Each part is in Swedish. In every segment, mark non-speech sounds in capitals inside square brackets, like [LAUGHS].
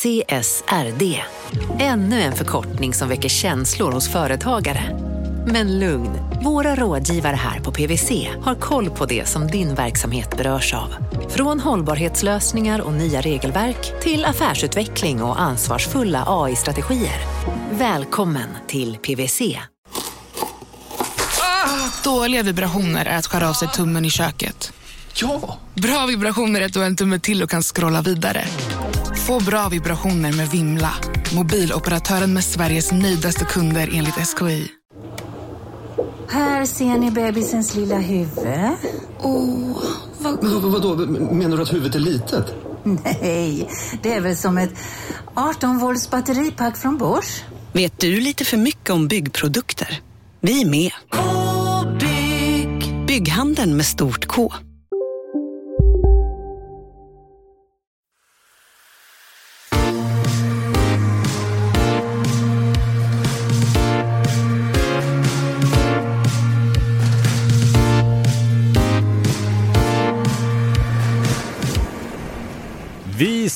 CSRD. Ännu en förkortning som väcker känslor hos företagare. Men lugn, våra rådgivare här på PWC har koll på det som din verksamhet berörs av. Från hållbarhetslösningar och nya regelverk till affärsutveckling och ansvarsfulla AI-strategier. Välkommen till PWC. Dåliga vibrationer är att skära av sig tummen i köket. Ja! Bra vibrationer är att du har en tumme till och kan scrolla vidare. Få bra vibrationer med Vimla. Mobiloperatören med Sveriges nöjdaste kunder enligt SKI. Här ser ni bebisens lilla huvud. Åh, vad Men vad, vadå, menar du att huvudet är litet? Nej, det är väl som ett 18 volts batteripack från Bors. Vet du lite för mycket om byggprodukter? Vi är med. -bygg. Bygghandeln med stort K.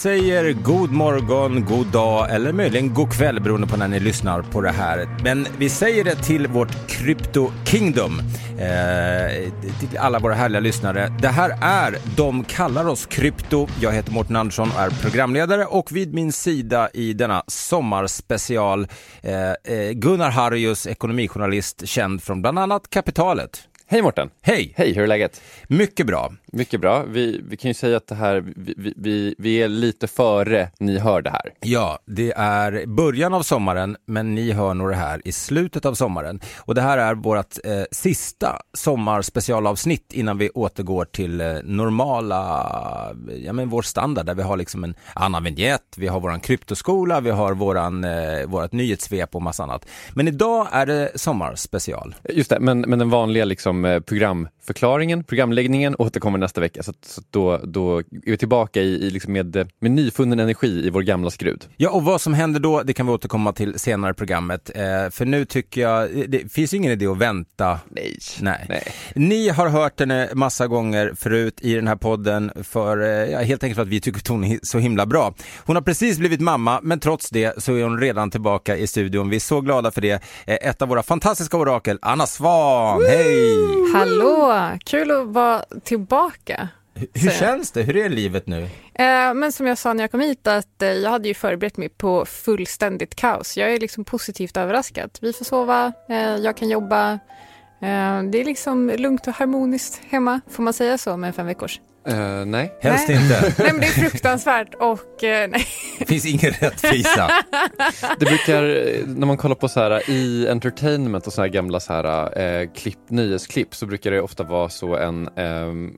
säger god morgon, god dag eller möjligen god kväll beroende på när ni lyssnar på det här. Men vi säger det till vårt Crypto Kingdom, eh, till alla våra härliga lyssnare. Det här är De kallar oss Krypto. Jag heter Mårten Andersson och är programledare och vid min sida i denna sommarspecial eh, eh Gunnar Harrius, ekonomijournalist känd från bland annat Kapitalet. Hej Mårten! Hej! Hej, hur är läget? Mycket bra. Mycket bra. Vi, vi kan ju säga att det här, vi, vi, vi är lite före ni hör det här. Ja, det är början av sommaren, men ni hör nog det här i slutet av sommaren. Och det här är vårt eh, sista sommarspecialavsnitt innan vi återgår till eh, normala, ja men vår standard där vi har liksom en annan vignett, vi har våran kryptoskola, vi har våran, eh, vårat nyhetssvep och massa annat. Men idag är det sommarspecial. Just det, men, men den vanliga liksom, Eh, program programförklaringen, programläggningen återkommer nästa vecka. Så, så då, då är vi tillbaka i, i liksom med, med nyfunnen energi i vår gamla skrud. Ja, och vad som händer då, det kan vi återkomma till senare i programmet. Eh, för nu tycker jag, det finns ju ingen idé att vänta. Nej. Nej. Nej. Ni har hört henne massa gånger förut i den här podden för, eh, helt enkelt för att vi tycker att hon är så himla bra. Hon har precis blivit mamma, men trots det så är hon redan tillbaka i studion. Vi är så glada för det. Eh, Ett av våra fantastiska orakel, Anna Svan. Hej! Hallå! Kul att vara tillbaka. Hur Så- känns det? Hur är livet nu? Eh, men som jag sa när jag kom hit att eh, jag hade ju förberett mig på fullständigt kaos. Jag är liksom positivt överraskad. Vi får sova, eh, jag kan jobba. Eh, det är liksom lugnt och harmoniskt hemma, får man säga så med fem veckors? Eh, nej. Helst Nej. inte. Nej men det är fruktansvärt och eh, nej. [LAUGHS] Det finns ingen rättvisa. [LAUGHS] Det brukar, eh, när man kollar på så här i entertainment och så här gamla så här, eh, klipp, nyhetsklipp så brukar det ofta vara så en, ehm,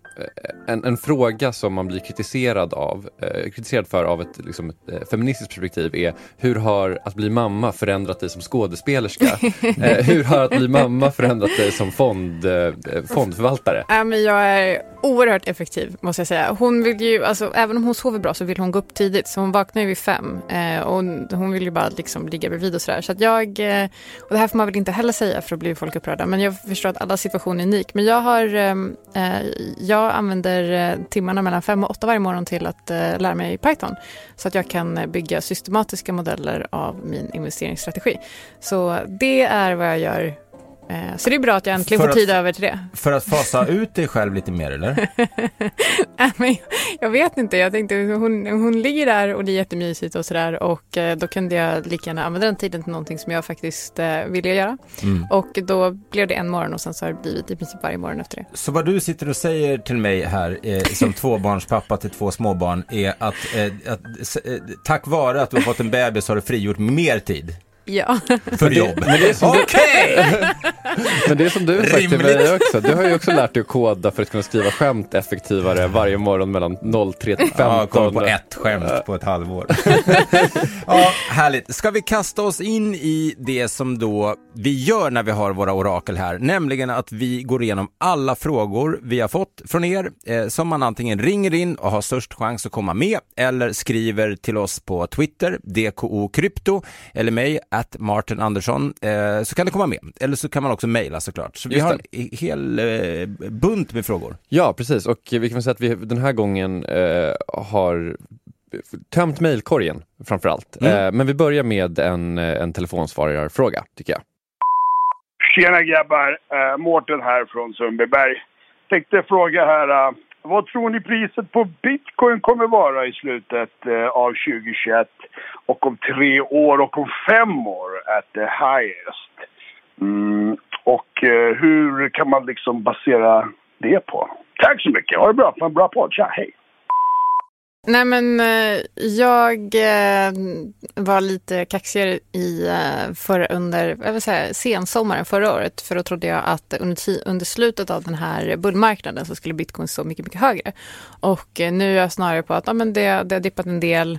en, en fråga som man blir kritiserad av, eh, kritiserad för av ett, liksom, ett eh, feministiskt perspektiv är hur har att bli mamma förändrat dig som skådespelerska? [LAUGHS] eh, hur har att bli mamma förändrat dig som fond, eh, fondförvaltare? Ja, men jag är oerhört effektiv måste jag säga. Hon vill ju, alltså, även om hon sover bra så vill hon gå upp tidigt. Så hon vaknar ju vid fem eh, och hon vill ju bara liksom ligga bredvid och sådär. Så att jag, eh, och det här får man väl inte heller säga för att bli folk upprörda. Men jag förstår att alla situationer är unik. Men jag har, ehm, eh, jag använder eh, timmarna mellan fem och åtta varje morgon till att eh, lära mig Python. Så att jag kan eh, bygga systematiska modeller av min investeringsstrategi. Så det är vad jag gör. Eh, så det är bra att jag äntligen För får att- tid över till det. För att fasa ut dig själv lite mer eller? [LAUGHS] Nej, jag vet inte, jag tänkte hon, hon ligger där och det är jättemysigt och sådär och eh, då kunde jag lika gärna använda den tiden till någonting som jag faktiskt eh, ville göra. Mm. Och då blev det en morgon och sen så har det blivit i princip varje morgon efter det. Så vad du sitter och säger till mig här eh, som [LAUGHS] tvåbarnspappa till två småbarn är att, eh, att tack vare att du har fått en bebis har du frigjort mer tid Ja, för jobb. Men det är som du- Okej! [LAUGHS] Men det är som du har sagt till mig också. Du har ju också lärt dig att koda för att kunna skriva skämt effektivare varje morgon mellan 03 till 15. Ja, jag kom på ett skämt på ett halvår. [LAUGHS] ja, härligt. Ska vi kasta oss in i det som då vi gör när vi har våra orakel här, nämligen att vi går igenom alla frågor vi har fått från er, eh, som man antingen ringer in och har störst chans att komma med, eller skriver till oss på Twitter, DKO Krypto, eller mig, att Martin Andersson, eh, så kan det komma med. Eller så kan man också mejla såklart. Så vi Just har en hel eh, bunt med frågor. Ja, precis. Och vi kan säga att vi den här gången eh, har tömt mejlkorgen framförallt. Mm. Eh, men vi börjar med en, eh, en telefonsvararfråga tycker jag. Tjena grabbar! Uh, Mårten här från Sundbyberg. Tänkte fråga här, eh, vad tror ni priset på bitcoin kommer vara i slutet eh, av 2021? Och om tre år och om fem år at the highest? Mm, och eh, hur kan man liksom basera det på? Tack så mycket! Ha det bra! Ha en bra podd! Tja, hej! Nej men eh, jag eh, var lite kaxigare i, eh, förra för, under jag vill säga, sensommaren förra året. För då trodde jag att under, under slutet av den här bullmarknaden så skulle bitcoin stå mycket, mycket högre. Och nu är jag snarare på att ja, men det, det har dippat en del.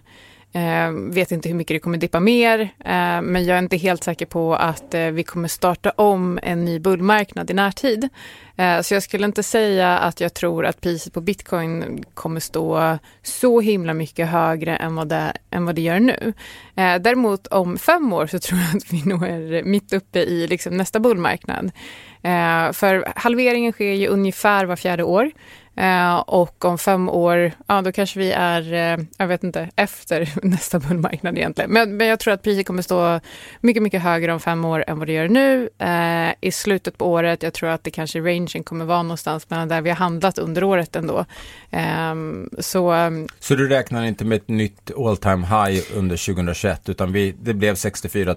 Eh, vet inte hur mycket det kommer dippa mer, eh, men jag är inte helt säker på att eh, vi kommer starta om en ny bullmarknad i närtid. Eh, så jag skulle inte säga att jag tror att priset på bitcoin kommer stå så himla mycket högre än vad det, än vad det gör nu. Eh, däremot om fem år så [LAUGHS] tror jag att vi nog är mitt uppe i liksom nästa bullmarknad. Eh, för halveringen sker ju ungefär var fjärde år. Eh, och om fem år, ja då kanske vi är, eh, jag vet inte, efter [LAUGHS] nästa bullmarknad egentligen. Men, men jag tror att priset kommer stå mycket, mycket högre om fem år än vad det gör nu. Eh, I slutet på året, jag tror att det kanske rangen kommer vara någonstans mellan där vi har handlat under året ändå. Ehm, så eh, Så du räknar inte med ett nytt all time high under 2021 utan vi, det blev 64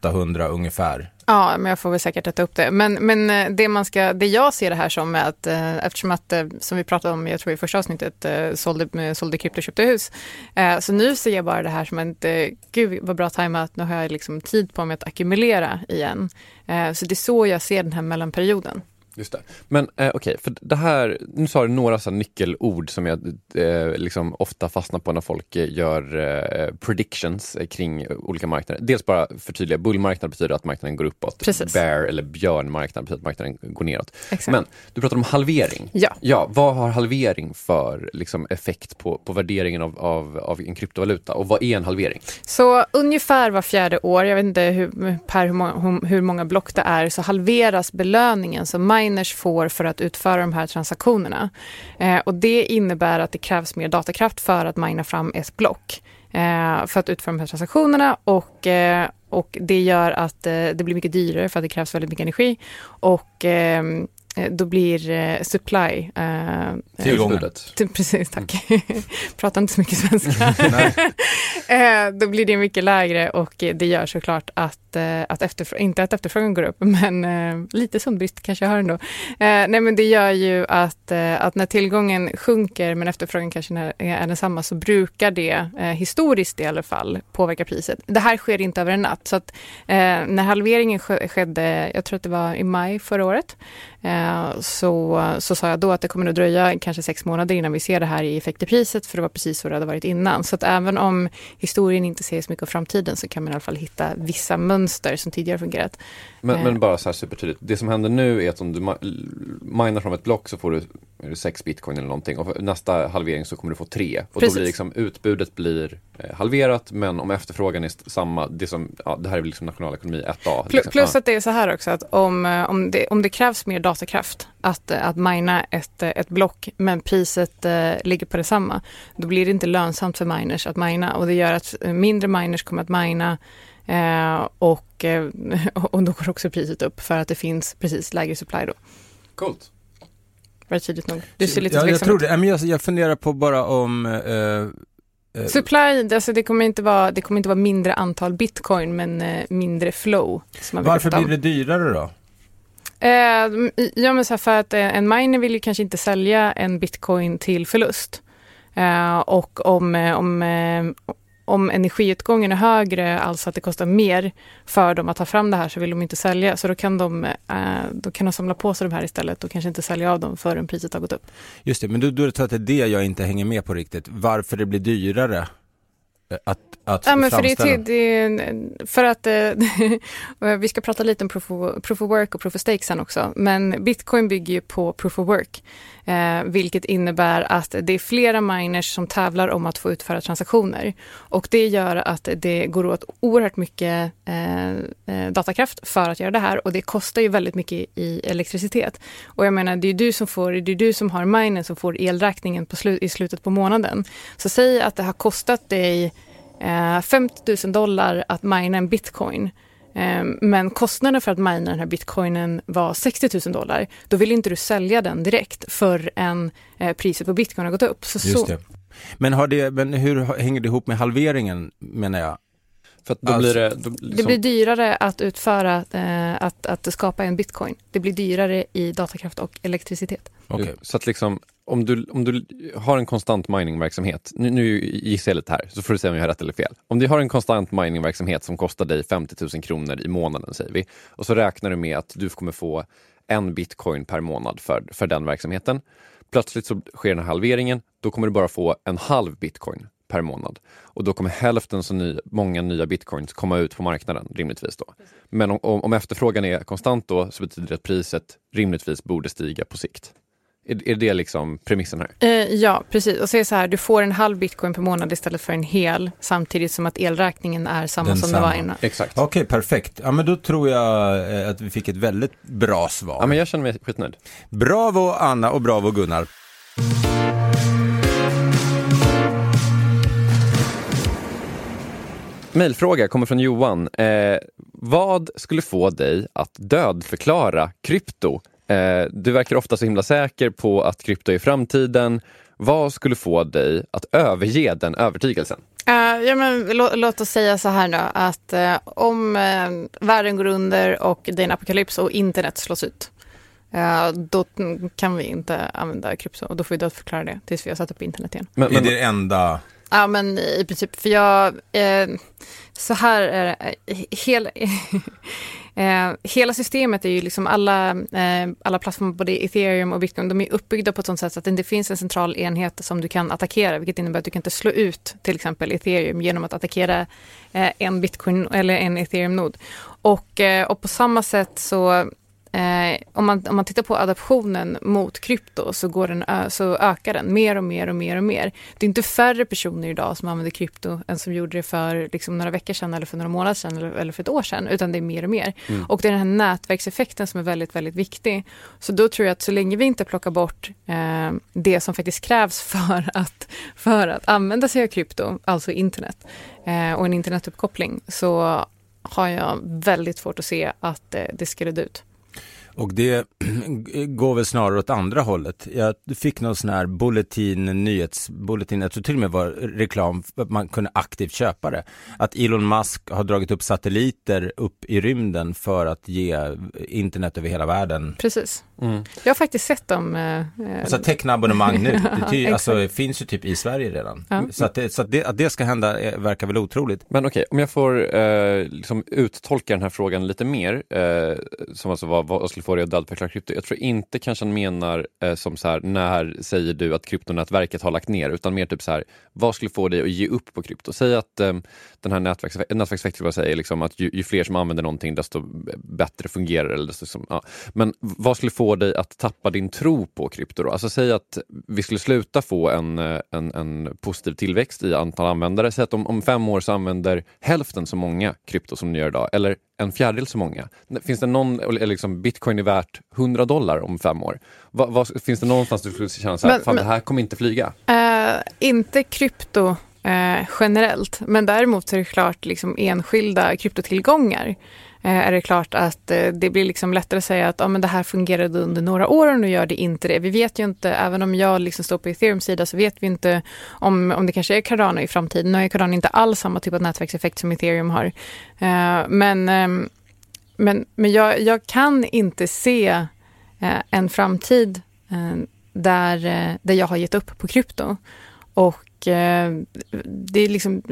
800 ungefär. Ja, men jag får väl säkert äta upp det. Men, men eh, det, man ska, det jag ser det här som är att eh, eftersom att, eh, som vi pratade om, jag tror i första avsnittet, eh, sålde, eh, sålde krypto och köpte hus. Eh, så nu ser jag bara det här som att, eh, gud vad bra tajmat, nu har jag liksom tid på mig att ackumulera igen. Eh, så det är så jag ser den här mellanperioden. Just det. Men eh, okej, för det här, nu sa du några så nyckelord som jag eh, liksom ofta fastnar på när folk eh, gör eh, predictions eh, kring olika marknader. Dels bara förtydliga, bullmarknad betyder att marknaden går uppåt. Precis. Bear eller björnmarknad betyder att marknaden går neråt. Exakt. Men du pratar om halvering. Ja. ja vad har halvering för liksom, effekt på, på värderingen av, av, av en kryptovaluta och vad är en halvering? Så ungefär var fjärde år, jag vet inte hur, per hur många, hur, hur många block det är, så halveras belöningen som miners får för att utföra de här transaktionerna. Eh, och det innebär att det krävs mer datakraft för att mina fram ett block. Eh, för att utföra de här transaktionerna och, eh, och det gör att eh, det blir mycket dyrare för att det krävs väldigt mycket energi. Och eh, då blir eh, supply... Eh, Tillgången. Precis, tack. [LAUGHS] Pratar inte så mycket svenska. [LAUGHS] [LAUGHS] Eh, då blir det mycket lägre och det gör såklart att, eh, att efterfrågan, inte att efterfrågan går upp, [LAUGHS] men eh, lite sundbrist kanske jag har ändå. Nej, men det gör ju att, att när tillgången sjunker men efterfrågan kanske är, densamma så brukar det, historiskt i alla fall, påverka priset. Det här sker inte över en natt. Så att, när halveringen skedde, jag tror att det var i maj förra året, så, så sa jag då att det kommer att dröja kanske sex månader innan vi ser det här i effekt i priset, för det var precis så det hade varit innan. Så att även om historien inte ser så mycket av framtiden så kan man i alla fall hitta vissa mönster som tidigare fungerat. Men, Eh. men bara så här supertydligt, det som händer nu är att om du minar från ett block så får du sex bitcoin eller någonting och nästa halvering så kommer du få tre. Och Precis. då blir liksom utbudet blir eh, halverat men om efterfrågan är samma, det, som, ja, det här är liksom nationalekonomi 1A. Plus, Liksom. plus att det är så här också att om, eh, om, det, om det krävs mer datakraft att, eh, att mina ett, ett block men priset eh, ligger på detsamma, då blir det inte lönsamt för miners att mina och det gör att mindre miners kommer att mina eh, och, [LAUGHS] och då går också priset upp för att det finns precis lägre supply då. Coolt. Var det tydligt nog? Du ser lite ja, jag tror det. Men jag, jag funderar på bara om... eh, eh, Supply, alltså det kommer inte vara, det kommer inte vara mindre antal bitcoin men eh, mindre flow. Varför blir det dyrare då? Eh, ja, men så här för att eh, en miner vill ju kanske inte sälja en bitcoin till förlust. Eh, och om, eh, om, eh, om energiutgången är högre, alltså att det kostar mer för dem att ta fram det här, så vill de inte sälja. Så då kan de, eh, då kan de samla på sig de här istället och kanske inte sälja av dem förrän priset har gått upp. Just det, men då, du tror att det är det jag inte hänger med på riktigt. Varför det blir dyrare eh, att, att Ja, men för, det, det för att eh, [LAUGHS] vi ska prata lite om proof of, proof of work och proof of stake sen också. Men bitcoin bygger ju på proof of work, eh, vilket innebär att det är flera miners som tävlar om att få utföra transaktioner. Och det gör att det går åt oerhört mycket eh, eh, datakraft för att göra det här och det kostar ju väldigt mycket i elektricitet. Och jag menar, det är du som får, det är du som har minen som får elräkningen slu, i slutet på månaden. Så säg att det har kostat dig eh, 50 000 dollar att mina en bitcoin. Eh, men kostnaden för att mina den här bitcoinen var 60 000 dollar. Då vill inte du sälja den direkt förrän eh, priset på bitcoin har gått upp. Så, Just det. Men, har det, men hur hänger det ihop med halveringen menar jag? För att då Alltså, blir det... Då, Det liksom, blir dyrare att utföra, eh, att, att skapa en bitcoin. Det blir dyrare i datakraft och elektricitet. Okej. Så att liksom, om du, om du har en konstant miningverksamhet, nu, nu gissar jag lite här, så får du säga om jag har rätt eller fel. Om du har en konstant miningverksamhet som kostar dig 50 000 kronor i månaden, säger vi, och så räknar du med att du kommer få en bitcoin per månad för, för den verksamheten. Plötsligt så sker den här halveringen, då kommer du bara få en halv bitcoin per månad. Och då kommer hälften så ny, många nya bitcoins komma ut på marknaden, rimligtvis då. Men om, om, om efterfrågan är konstant då, så betyder det att priset rimligtvis borde stiga på sikt. Är, är det liksom premissen här? Eh, ja, precis. Och säg så här, du får en halv bitcoin per månad istället för en hel, samtidigt som att elräkningen är samma Den som det var samma. innan. Exakt. Okej, perfekt. Ja, men då tror jag eh, att vi fick ett väldigt bra svar. Ja, men jag känner mig skitnöjd. Bravo Anna och bravo Gunnar. Mailfråga kommer från Johan. Eh, vad skulle få dig att dödförklara krypto? Eh, du verkar ofta så himla säker på att krypto är framtiden. Vad skulle få dig att överge den övertygelsen? Eh, ja, men, lå, låt oss säga så här då, att eh, om eh, världen går under och det är en apokalyps och internet slås ut, då kan vi inte använda krypto och då får vi dödförklara det tills vi har satt upp internet igen. Men, är men, det det enda... Ja, men i princip, för jag... Eh, så här är det. eh, Hel, [LAUGHS] eh, hela systemet är ju liksom alla, eh, alla plattformar, både ethereum och bitcoin, de är uppbyggda på ett sånt sätt så att det inte finns en central enhet som du kan attackera, vilket innebär att du kan inte slå ut till exempel ethereum genom att attackera eh, en bitcoin eller en ethereum-nod. Och, eh, och på samma sätt så Eh, om, man, om man tittar på adoptionen mot krypto så, går den, så ökar den mer och mer och mer och mer. Det är inte färre personer idag som använder krypto än som gjorde det för liksom, några veckor sedan eller för några månader sedan eller, eller för ett år sedan, utan det är mer och mer. Och det är den här nätverkseffekten som är väldigt, väldigt viktig. Så då tror jag att så länge vi inte plockar bort eh, det som faktiskt krävs [LAUGHS] för att, för att använda sig av krypto, alltså internet eh, och en internetuppkoppling, så har jag väldigt svårt att se att eh, det ska dö ut. Och det [CLEARS THROAT] går väl snarare åt andra hållet. Jag fick någon sån här bulletin, nyhetsbulletin, jag tror till och med var reklam, för att man kunde aktivt köpa det. Att Elon Musk har dragit upp satelliter upp i rymden för att ge internet över hela världen. Precis. mm. Jag har faktiskt sett dem. Eh, eh, Alltså teckna abonnemang nu, [LAUGHS] det, ty, Exakt. alltså, det finns ju typ i Sverige redan. Ja. Så, att det, så att, det, att det ska hända eh, verkar väl otroligt. Men okej, om jag får eh, liksom uttolka den här frågan lite mer, eh, som alltså var vad skulle få dig att dödförklara krypto. Jag tror inte kanske han menar eh, som så här, när säger du att kryptonätverket har lagt ner, utan mer typ så här, vad skulle få dig att ge upp på krypto? Säg att eh, den här nätverkseffekten, nätverkseffekten säger liksom att ju, ju fler som använder någonting desto bättre fungerar det. Ja. Men vad skulle få dig att tappa din tro på krypto då? Alltså säg att vi skulle sluta få en, eh, en, en positiv tillväxt i antal användare. Säg att om, om fem år så använder hälften så många krypto som ni gör idag, eller en fjärdedel så många. Finns det någon, eller liksom bitcoin är värt 100 dollar om fem år. Va, vad- finns det någonstans du skulle känna så här, Men- fan men- det här kommer inte flyga? eh, inte krypto eh, generellt, men däremot så är det klart liksom enskilda kryptotillgångar. Eh, är det klart att eh, det blir liksom lättare att säga att ah, men det här fungerade under några år och nu gör det inte det. Vi vet ju inte, även om jag liksom står på Ethereums sida så vet vi inte om, om det kanske är Cardano i framtiden. Nu är Cardano inte alls samma typ av nätverkseffekt som Ethereum har. Eh, men ehm, men, men jag, jag kan inte se eh, en framtid eh, där, eh, där jag har gett upp på krypto. Och och eh, det är liksom,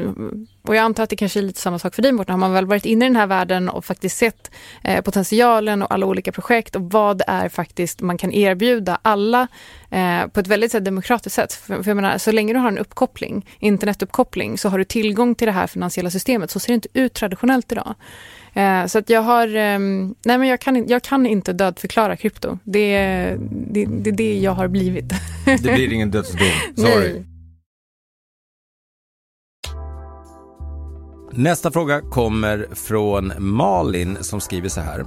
och jag antar att det kanske är lite samma sak för dig Mårten. Har man väl varit inne i den här världen och faktiskt sett eh, potentialen och alla olika projekt och vad det är faktiskt man kan erbjuda alla eh, på ett väldigt så, demokratiskt sätt. För, för jag menar, så länge du har en uppkoppling, internetuppkoppling, så har du tillgång till det här finansiella systemet. Så ser det inte ut traditionellt idag. Så att jag har, eh, nej men jag kan, jag kan inte dödförklara krypto. Det, det, det är det jag har blivit. Det blir ingen dödsdom, [LAUGHS] sorry. Nej. Nästa fråga kommer från Malin som skriver så här.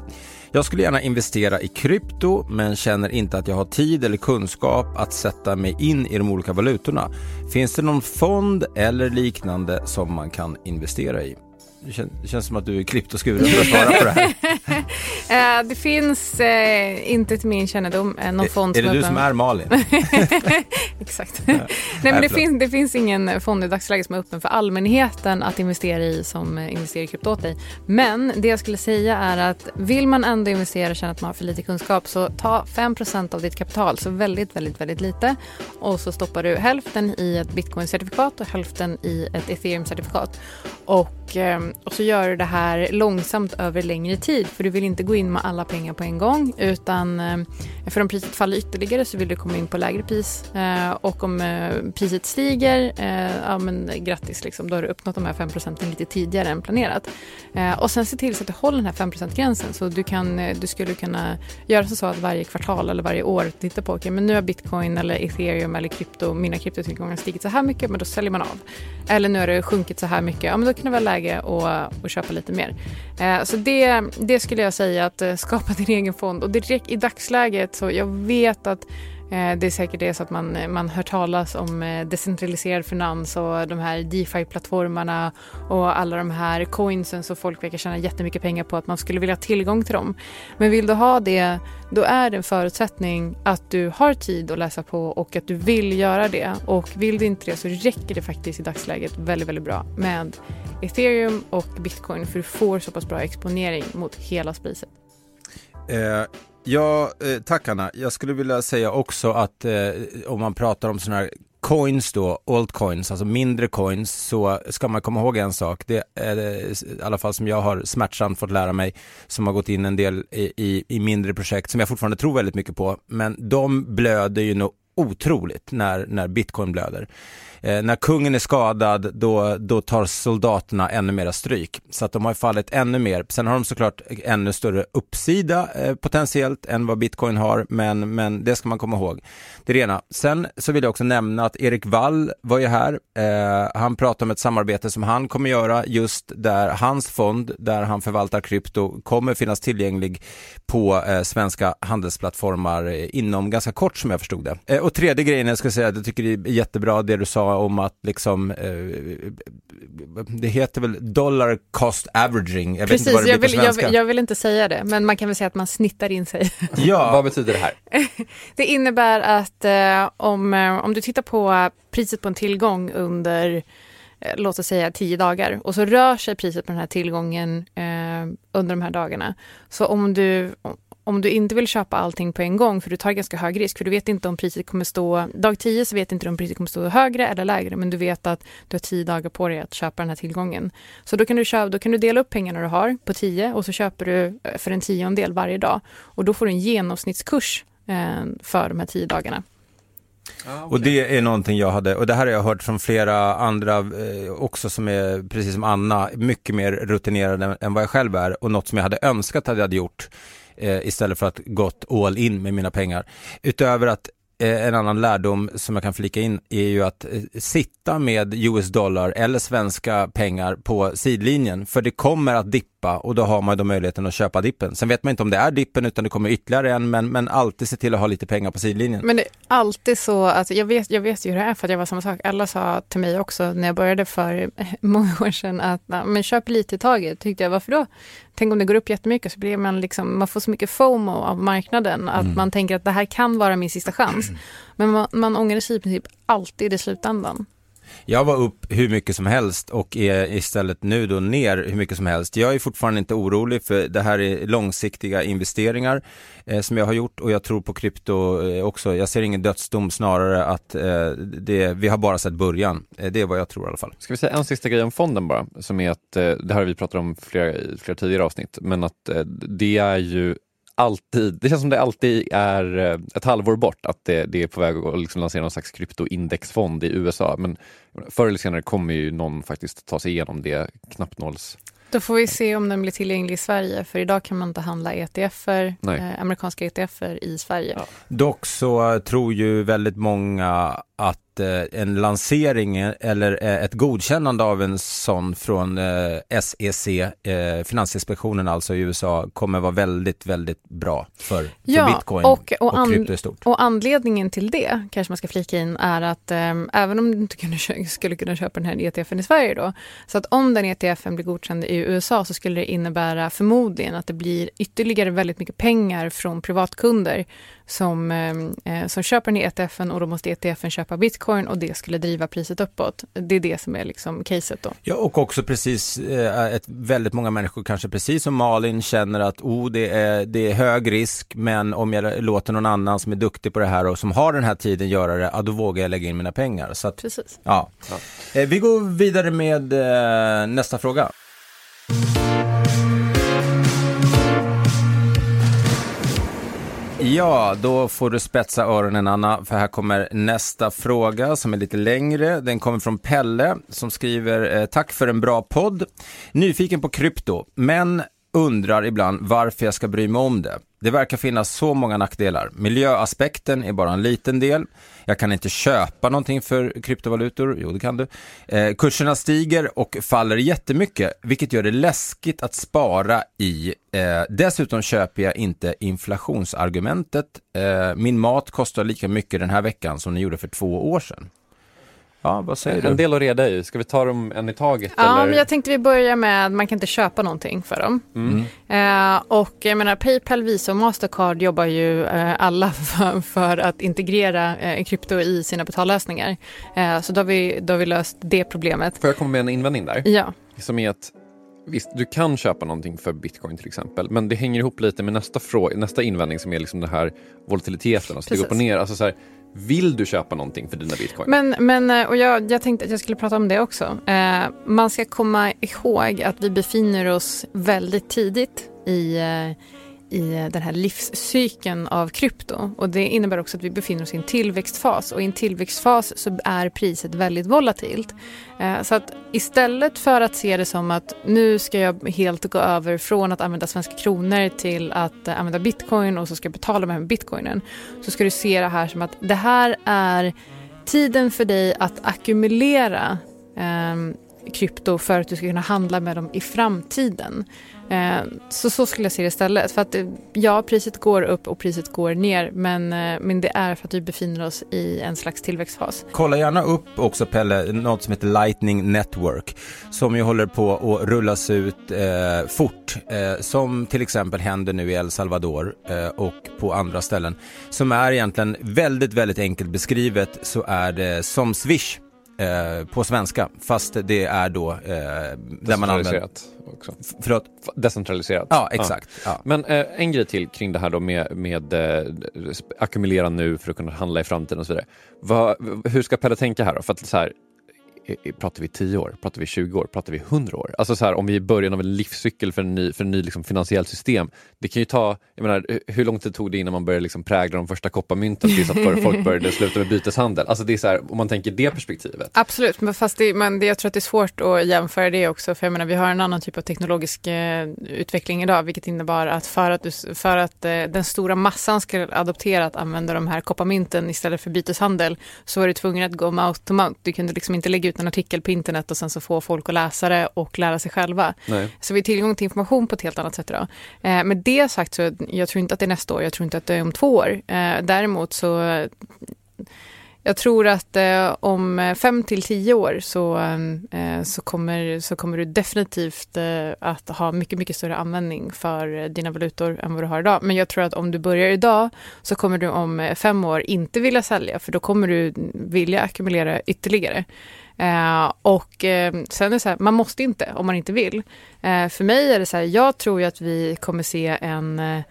Jag skulle gärna investera i krypto men känner inte att jag har tid eller kunskap att sätta mig in i de olika valutorna. Finns det någon fond eller liknande som man kan investera i? Det känns, det känns som att du är klippt och skuren för att svara på det här. [LAUGHS] Eh, det finns eh, inte till min kännedom eh, någon fond är det du som är Malin? [LAUGHS] Exakt. Nej, men det, finns, det finns ingen fond i dagsläget som är öppen för allmänheten att investera i som eh, investerar i krypto åt dig. Men det jag skulle säga är att vill man ändå investera och känna att man har för lite kunskap så ta 5% av ditt kapital, så väldigt, väldigt, väldigt lite. Och så stoppar du hälften i ett bitcoin-certifikat och hälften i ett ethereum-certifikat. Och, eh, och så gör du det här långsamt över längre tid för du vill inte gå in med alla pengar på en gång utan eh, för om priset faller ytterligare så vill du komma in på lägre pris eh, och om eh, priset stiger, ja men grattis liksom, då har du uppnått de här 5 procenten lite tidigare än planerat. Och sen se till så att du håller den här 5% gränsen så du, kan, du skulle kunna göra så att varje kvartal eller varje år titta på, okej men nu har bitcoin eller ethereum eller krypto, mina kryptotillgångar stigit så här mycket men då säljer man av. Eller nu har det sjunkit så här mycket, ja men då kan det vara läge att, att köpa lite mer. Så det, det skulle jag säga att eh, skapa din egen fond och direkt i dagsläget så jag vet att eh, det är säkert det så att man, eh, man hör talas om eh, decentraliserad finans och de här DeFi-plattformarna och alla de här coinsen som folk verkar tjäna jättemycket pengar på att man skulle vilja ha tillgång till dem. Men vill du ha det, då är det en förutsättning att du har tid att läsa på och att du vill göra det. Och vill du inte det så räcker det faktiskt i dagsläget väldigt, väldigt bra med ethereum och bitcoin för du får så pass bra exponering mot hela spriset. Eh, ja, eh, tack Anna. Jag skulle vilja säga också att eh, om man pratar om sådana här coins då, altcoins, alltså mindre coins, så ska man komma ihåg en sak. Det är det, i alla fall som jag har smärtsamt fått lära mig, som har gått in en del i, i, i mindre projekt som jag fortfarande tror väldigt mycket på. Men de blöder ju nog otroligt när, när bitcoin blöder. Eh, när kungen är skadad då, då tar soldaterna ännu mera stryk. Så att de har fallit ännu mer. Sen har de såklart ännu större uppsida eh, potentiellt än vad bitcoin har, men, men det ska man komma ihåg. Det är det ena. Sen så vill jag också nämna att Erik Wall var ju här. Eh, han pratade om ett samarbete som han kommer göra just där hans fond, där han förvaltar krypto, kommer finnas tillgänglig på eh, svenska handelsplattformar eh, inom ganska kort som jag förstod det. Eh, och tredje grejen jag ska säga, jag tycker det är jättebra det du sa om att liksom, eh, det heter väl dollar cost averaging, jag vet inte Precis, vad det jag vill, jag, jag vill inte säga det, men man kan väl säga att man snittar in sig. [LAUGHS] Ja, Vad betyder det här? [LAUGHS] Det innebär att eh, om, eh, om du tittar på priset på en tillgång under eh, låt oss säga tio dagar och så rör sig priset på den här tillgången eh, Eh, under de här dagarna. Så om du, om du inte vill köpa allting på en gång, för du tar ganska hög risk, för du vet inte om priset kommer stå, dag 10 så vet inte du om priset kommer stå högre eller lägre, men du vet att du har 10 dagar på dig att köpa den här tillgången. Så då kan du, köpa, då kan du dela upp pengarna du har på 10 och så köper du eh, för en tiondel varje dag. Och då får du en genomsnittskurs eh, för de här 10 dagarna. Och det är någonting jag hade, och det här har jag hört från flera andra eh, också som är, precis som Anna, mycket mer rutinerade än, än vad jag själv är. Och något som jag hade önskat att jag hade gjort eh, istället för att gått all in med mina pengar. Utöver att eh, en annan lärdom som jag kan flika in är ju att eh, sitta med US dollar eller svenska pengar på sidlinjen. För det kommer att dippa och då har man då möjligheten att köpa dippen. Sen vet man inte om det är dippen utan det kommer ytterligare en men, men alltid se till att ha lite pengar på sidlinjen. Men det är alltid så att jag vet, jag vet ju hur det är för att jag var samma sak. Alla sa till mig också när jag började för [LAUGHS] många år sedan att men köp lite i taget. Tyckte jag, varför då? Tänk om det går upp jättemycket så blir man liksom, man får så mycket FOMO av marknaden att Mm. man tänker att det här kan vara min sista chans. Men man, man ångrar sig i princip alltid i slutändan. Jag var upp hur mycket som helst och är istället nu då ner hur mycket som helst. Jag är fortfarande inte orolig för det här är långsiktiga investeringar eh, som jag har gjort och jag tror på krypto eh, också. Jag ser ingen dödsdom snarare att eh, det, vi har bara sett början. Eh, det är vad jag tror i alla fall. Ska vi säga en sista grej om fonden bara, som är att, eh, det här har vi pratat om flera, flera tidigare avsnitt, men att eh, det är ju alltid, det känns som det alltid är eh, ett halvår bort att det, det är på väg att liksom lansera någon slags kryptoindexfond i USA. Men förr eller senare kommer ju någon faktiskt ta sig igenom det knappnåls... Då får vi se om den blir tillgänglig i Sverige, för idag kan man inte handla ETFer, eh, amerikanska ETFer i Sverige. Ja. Dock så tror ju väldigt många att Eh, en lansering eller eh, ett godkännande av en sån från SEC, eh, Finansinspektionen alltså i USA, kommer vara väldigt, väldigt bra för, ja, för bitcoin och, och, och krypto i stort. Och anledningen till det, kanske man ska flika in, är att äm, även om du inte kunde, [LAUGHS] skulle kunna köpa den här ETFen i Sverige då, så att om den ETFen blir godkänd i USA så skulle det innebära förmodligen att det blir ytterligare väldigt mycket pengar från privatkunder som, eh, som köper den i ETFen och då måste ETFen köpa bitcoin och det skulle driva priset uppåt. Det är det som är liksom caset då. Ja, och också precis eh, ett, väldigt många människor kanske precis som Malin känner att oh, det, är, det är hög risk, men om jag låter någon annan som är duktig på det här och som har den här tiden göra det, ja, då vågar jag lägga in mina pengar. Så att, precis. Ja. ja. Eh, vi går vidare med eh, nästa fråga. Ja, då får du spetsa öronen Anna, för här kommer nästa fråga som är lite längre. Den kommer från Pelle som skriver eh, Tack för en bra podd. Nyfiken på krypto, men undrar ibland varför jag ska bry mig om det. Det verkar finnas så många nackdelar. Miljöaspekten är bara en liten del. Jag kan inte köpa någonting för kryptovalutor. Jo, det kan du. Eh, kurserna stiger och faller jättemycket, vilket gör det läskigt att spara i. Eh, dessutom köper jag inte inflationsargumentet. Eh, min mat kostar lika mycket den här veckan som den gjorde för två år sedan. Ja, vad säger du? En del att reda i. Ska vi ta dem en i taget? Ja, eller? men jag tänkte vi börjar med man kan inte köpa någonting för dem. Mm. Eh, och jag menar Paypal, Visa och Mastercard jobbar ju eh, alla [LAUGHS] för, för, att integrera eh, krypto i sina betallösningar. Eh, så då har, vi, då har vi löst det problemet. Får jag komma med en invändning där? Ja. Som är att Visst, du kan köpa någonting för bitcoin till exempel, men det hänger ihop lite med nästa, fråga, nästa invändning som är liksom den här volatiliteten, alltså det går upp och ner. Alltså så här, vill du köpa någonting för dina bitcoin? Men, men eh, och jag, jag tänkte att jag skulle prata om det också. Eh, man ska komma ihåg att vi befinner oss väldigt tidigt i eh, i den här livscykeln av krypto. Och det innebär också att vi befinner oss i en tillväxtfas och i en tillväxtfas så är priset väldigt volatilt. Eh, så att istället för att se det som att nu ska jag helt gå över från att använda svenska kronor till att eh, använda bitcoin och så ska jag betala med bitcoinen så ska du se det här som att det här är tiden för dig att ackumulera ehm, krypto för att du ska kunna handla med dem i framtiden. Eh, så så skulle jag se det istället. För att eh, ja, priset går upp och priset går ner men, eh, men det är för att vi befinner oss i en slags tillväxtfas. Kolla gärna upp också Pelle, något som heter Lightning Network som ju håller på att rullas ut eh, fort. Eh, som till exempel händer nu i El Salvador eh, och på andra ställen. Som är egentligen väldigt, väldigt enkelt beskrivet så är det som Swish Eh, på svenska, fast det är då eh, där man använder... Också. Förlåt? Decentraliserat. Ja, exakt. Ja. Men eh, en grej till kring det här då med, med eh, ackumulera nu för att kunna handla i framtiden och så vidare. Va, hur ska Pelle tänka här då? För att så här, pratar vi 10 år, pratar vi 20 år, pratar vi 100 år? Alltså så här, om vi är i början av en livscykel för en ny, för en ny liksom finansiellt system. Det kan ju ta, jag menar, hur lång tid tog det innan man började liksom prägla de första kopparmynten tills att folk började [LAUGHS] sluta med byteshandel? Alltså det är så här, om man tänker det perspektivet. Absolut, men fast det, men det, jag tror att det är svårt att jämföra det också, för jag menar vi har en annan typ av teknologisk eh, utveckling idag, vilket innebar att för att, du, för att eh, den stora massan ska adoptera att använda de här kopparmynten istället för byteshandel, så var du tvungen att gå mouth to mouth. Du kunde liksom inte lägga ut en artikel på internet och sen så få folk att läsa det och lära sig själva. Nej. Så vi har tillgång till information på ett helt annat sätt idag. Eh, med det sagt så jag tror inte att det är nästa år, jag tror inte att det är om två år. Eh, däremot så jag tror att eh, om fem till tio år så, eh, så, kommer, så kommer du definitivt eh, att ha mycket, mycket större användning för dina valutor än vad du har idag. Men jag tror att om du börjar idag så kommer du om fem år inte vilja sälja för då kommer du vilja ackumulera ytterligare. Eh, och eh, sen är det så här, man måste inte om man inte vill. Eh, för mig är det så här, jag tror ju att vi kommer se en eh,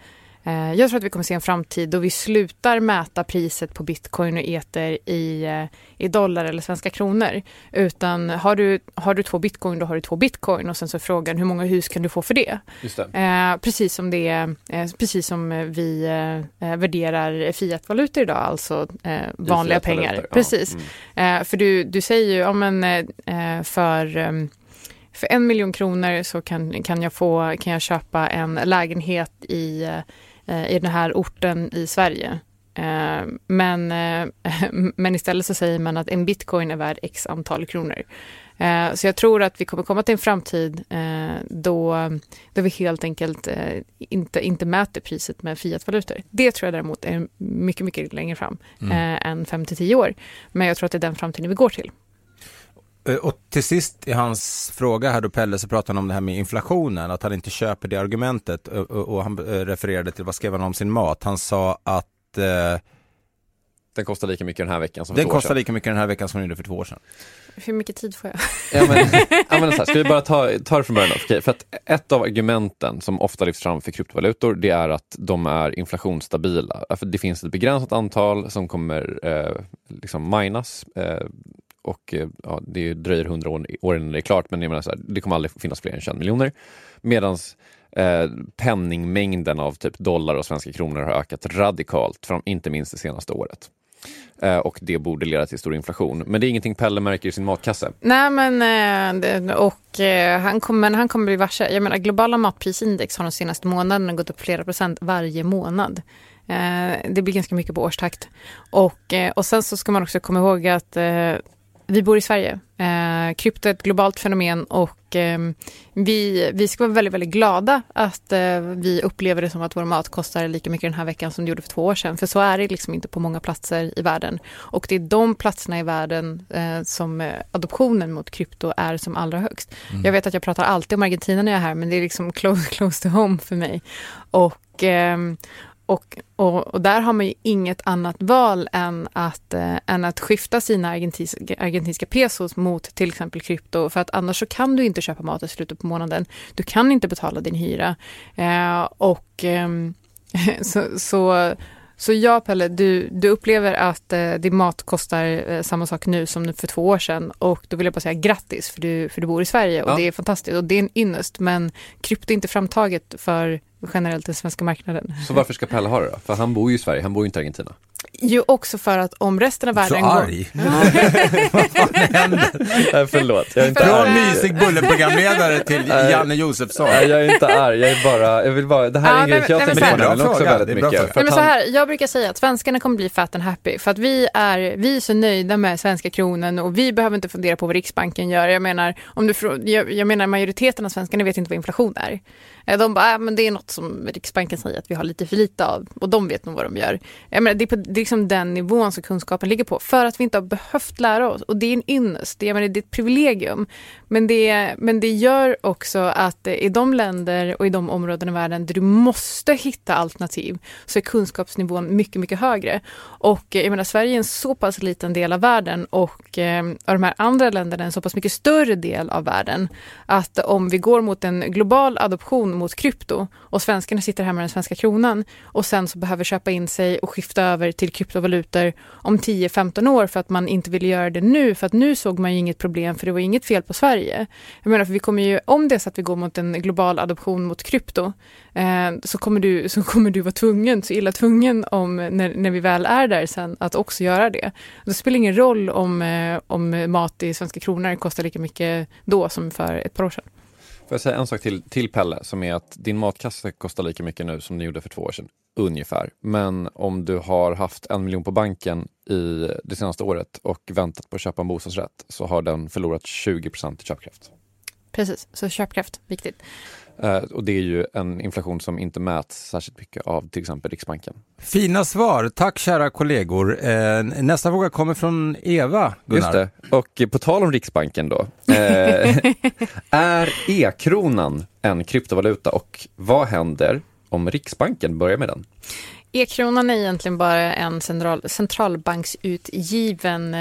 jag tror att vi kommer se en framtid då vi slutar mäta priset på bitcoin och eter i, eh, i dollar eller svenska kronor. Utan har du, har du två bitcoin, då har du två bitcoin och sen så är frågan hur många hus kan du få för det? Det. Eh, precis, som det eh, precis som vi eh, värderar fiatvalutor idag, alltså eh, vanliga pengar. Ja. Precis. Mm. för du, du säger ju, ja men för för en miljon kronor så kan, kan, jag få, kan jag köpa en lägenhet i Eh, i den här orten i Sverige. Eh, men, eh, [LAUGHS] men istället så säger man att en bitcoin är värd x antal kronor. Så jag tror att vi kommer komma till en framtid då, då vi helt enkelt inte, inte mäter priset med fiatvalutor. Det tror jag däremot är mycket, mycket längre fram mm. än 5 till 10 år. Men jag tror att det är den framtiden vi går till. Eh, och till sist i hans fråga här då Pelle så pratade han om det här med inflationen, att han inte köper det argumentet och, och han eh, refererade till, vad skrev han om sin mat? Han sa att eh, den kostar lika mycket den här veckan som för Den kostar sedan. lika mycket den här veckan som den gjorde för två år sedan. Hur mycket tid får jag? ja, men, [LAUGHS] ja, men så här, ska vi bara ta, ta det från början? Okej, för att ett av argumenten som ofta lyfts fram för kryptovalutor, det är att de är inflationsstabila. För det finns ett begränsat antal som kommer eh, liksom minas eh, och eh, ja, det dröjer hundra år, innan det är klart, men jag menar så här, det kommer aldrig finnas fler än 21 miljoner. Medan eh, penningmängden av typ dollar och svenska kronor har ökat radikalt, från, inte minst det senaste året. Eh, och det borde leda till stor inflation. Men det är ingenting Pelle märker i sin matkasse. Nej, men eh, och eh, han kommer, han kommer bli varse. Jag menar, globala matprisindex har de senaste månaderna gått upp flera procent varje månad. Eh, det blir ganska mycket på årstakt. Och, eh, och sen så ska man också komma ihåg att vi bor i Sverige. Eh, krypto är ett globalt fenomen och eh, vi, vi ska vara väldigt, väldigt glada att eh, vi upplever det som att vår mat kostar lika mycket den här veckan som det gjorde för två år sedan. För så är det liksom inte på många platser i världen. Och det är de platserna i världen eh, som eh, adoptionen mot krypto är som allra högst. Mm. Jag vet att jag pratar alltid om Argentina när jag är här, men det är liksom [LAUGHS] close, close to home för mig. Och, ehm, och, och, och, där har man ju inget annat val än att, eh, än att skifta sina argentinska, argentinska pesos mot till exempel krypto. För att annars så kan du inte köpa mat i slutet på månaden. Du kan inte betala din hyra. Eh, och eh, [LAUGHS] så, så, så ja, Pelle, du, du upplever att eh, din mat kostar eh, samma sak nu som för två år sedan. Och då vill jag bara säga grattis, för du, för du bor i Sverige och ja. det är fantastiskt. Och det är en ynnest, men krypto är inte framtaget för generellt den svenska marknaden. Så varför ska Pelle ha det då? För han bor ju i Sverige, han bor ju inte i Argentina. Jo, också för att om resten av världen... Så arg! Vad fan händer? Förlåt. Jag är inte Från arg. mysig bullerprogramledare till Janne Josefsson. Nej, jag är inte arg, jag är bara, jag vill bara, det här är en grej jag tänker på också väldigt mycket. Nej, men så här, jag brukar säga att svenskarna kommer bli fat and happy, för att vi är, vi är så nöjda med svenska kronan och vi behöver inte fundera på vad Riksbanken gör. Jag menar, om du, jag, jag menar majoriteten av svenskarna vet inte vad inflation är. Eh, de bara, äh, men det är något som Riksbanken säger att vi har lite för lite av och de vet nog vad de gör. Jag menar, det, är på, det är liksom den nivån som kunskapen ligger på för att vi inte har behövt lära oss och det är en ynnest, det, menar, det är ett privilegium. Men det, men det gör också att i de länder och i de områden i världen där du måste hitta alternativ så är kunskapsnivån mycket, mycket högre. Och eh, jag menar, Sverige är en så pass liten del av världen och eh, av de här andra länderna en så pass mycket större del av världen att om vi går mot en global adoption mot krypto och svenskarna sitter här med den svenska kronan och sen så behöver köpa in sig och skifta över till kryptovalutor om 10-15 år för att man inte vill göra det nu för att nu såg man ju inget problem för det var inget fel på Sverige. Jag menar för vi kommer ju, om det är så att vi går mot en global adoption mot krypto eh, så, kommer du, så kommer du vara tvungen, så illa tvungen om när, när vi väl är där sen att också göra det. Det spelar ingen roll om, eh, om mat i svenska kronor kostar lika mycket då som för ett par år sedan. Får jag säga en sak till, till Pelle, som är att din matkasse kostar lika mycket nu som den gjorde för två år sedan. Ungefär. Men om du har haft en miljon på banken i det senaste året och väntat på att köpa en bostadsrätt så har den förlorat 20 i köpkraft. Precis, så köpkraft, viktigt. Uh, och det är ju en inflation som inte mäts särskilt mycket av till exempel Riksbanken. Fina svar, tack kära kollegor. Uh, nästa fråga kommer från Eva, Gunnar. Just det, och på tal om Riksbanken då. Uh, [LAUGHS] är e-kronan en kryptovaluta och vad händer om Riksbanken börjar med den? E-kronan är egentligen bara en central, centralbanksutgiven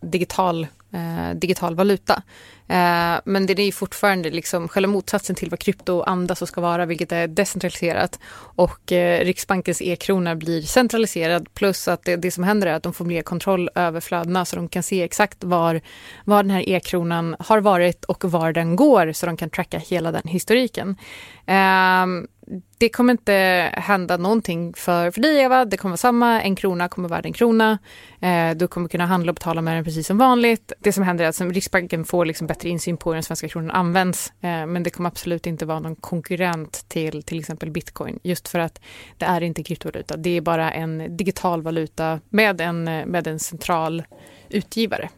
digital eh, digital valuta. Eh, men det är fortfarande liksom själva motsatsen till vad krypto andas och ska vara, vilket är decentraliserat. Och eh, Riksbankens e-krona blir centraliserad plus att det, det, som händer är att de får mer kontroll över flödena så de kan se exakt var, var den här e-kronan har varit och var den går så de kan tracka hela den historiken. Ehm, det kommer inte hända någonting för, för dig Eva, det kommer vara samma, en krona kommer vara en krona. Eh, du kommer kunna handla och betala med den precis som vanligt. Det som händer är att Riksbanken får liksom bättre insyn på hur den svenska kronan används. Eh, men det kommer absolut inte vara någon konkurrent till till exempel bitcoin. Just för att det är inte kryptovaluta. Det är bara en digital valuta med en, med en central utgivare.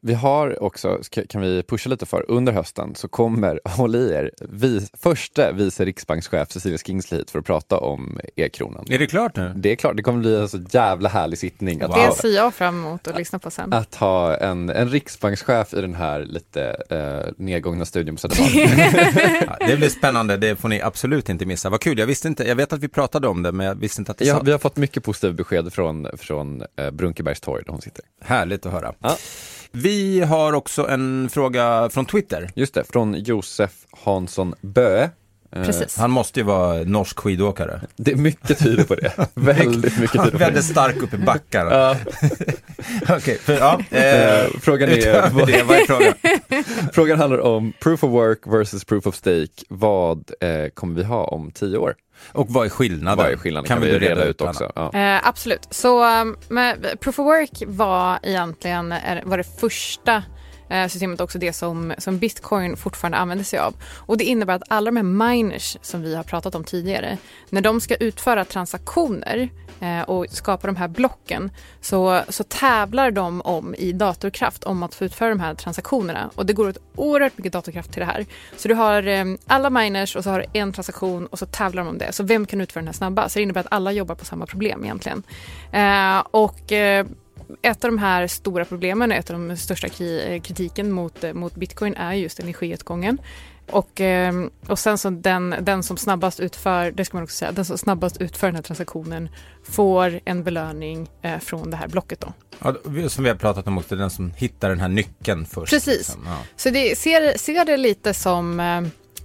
Vi har också, kan vi pusha lite för, under hösten så kommer, [LAUGHS] håll i er, vi, första vice riksbankschef Cecilia Skingsley hit för att prata om e-kronan. Är det klart nu? Det är klart, det kommer bli en så jävla härlig sittning. Wow. Det ser jag fram emot att lyssna på sen. Att ha en, en riksbankschef i den här lite eh, nedgångna studion på Södermalm. [LAUGHS] ja, det blir spännande, det får ni absolut inte missa. Vad kul, jag visste inte, jag vet att vi pratade om det men jag visste inte att det ja, Vi har fått mycket positiva besked från, från eh, Brunkebergs torg där hon sitter. Härligt att höra. Ja. Vi har också en fråga från Twitter. Just det, från Josef Hansson Böe Eh, Precis. Han måste ju vara norsk skidåkare. Det är mycket tyder på det. [LAUGHS] Väldigt mycket tyder på det. Väldigt stark upp i backar. ja. [LAUGHS] okay, ja, eh, frågan är, vad, det, vad är frågan? [LAUGHS] frågan handlar om proof of work versus proof of stake. Vad eh, kommer vi ha om tio år? Och vad är skillnaden? Vad är skillnaden? Kan, kan vi reda, reda ut också? Ja. Eh, absolut. Så um, proof of work var egentligen var det första Eh, Eh, systemet också det som, som bitcoin fortfarande använder sig av. Och det innebär att alla de här miners som vi har pratat om tidigare, när de ska utföra transaktioner eh, och skapa de här blocken så, så tävlar de om i datorkraft om att få utföra de här transaktionerna. Och det går åt oerhört mycket datorkraft till det här. Så du har eh, alla miners och så har du en transaktion och så tävlar de om det. Så vem kan utföra den här snabba? Så det innebär att alla jobbar på samma problem egentligen. Eh, och eh, ett av de här stora problemen, ett av de största eh, kritiken mot, eh, mot bitcoin är just energiåtgången. Och, eh, och sen så den, den som snabbast utför, det ska man också säga, den som snabbast utför den här transaktionen får en belöning från det här blocket då. Ja, som vi har pratat om också, den som hittar den här nyckeln först. Precis. Liksom. Ja. Så det ser, ser det lite som